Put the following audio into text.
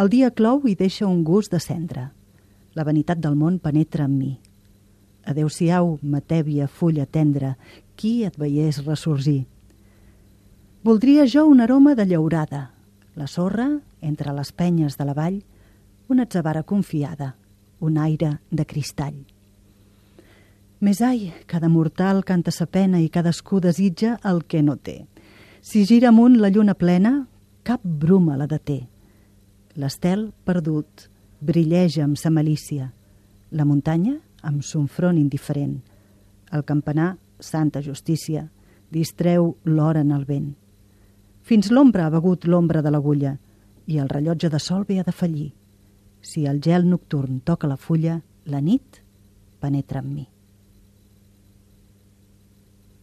El dia clou i deixa un gust de cendra. La vanitat del món penetra en mi. Adeu-siau, matèvia fulla tendra, qui et veiés ressorgir. Voldria jo un aroma de llaurada, la sorra, entre les penyes de la vall, una atzavara confiada, un aire de cristall. Més ai, cada mortal canta sa pena i cadascú desitja el que no té. Si gira amunt la lluna plena, cap bruma la deté. L'estel perdut brilleja amb sa malícia. La muntanya amb son front indiferent. El campanar, santa justícia, distreu l'hora en el vent. Fins l'ombra ha begut l'ombra de l'agulla i el rellotge de sol ve a defallir. Si el gel nocturn toca la fulla, la nit penetra en mi.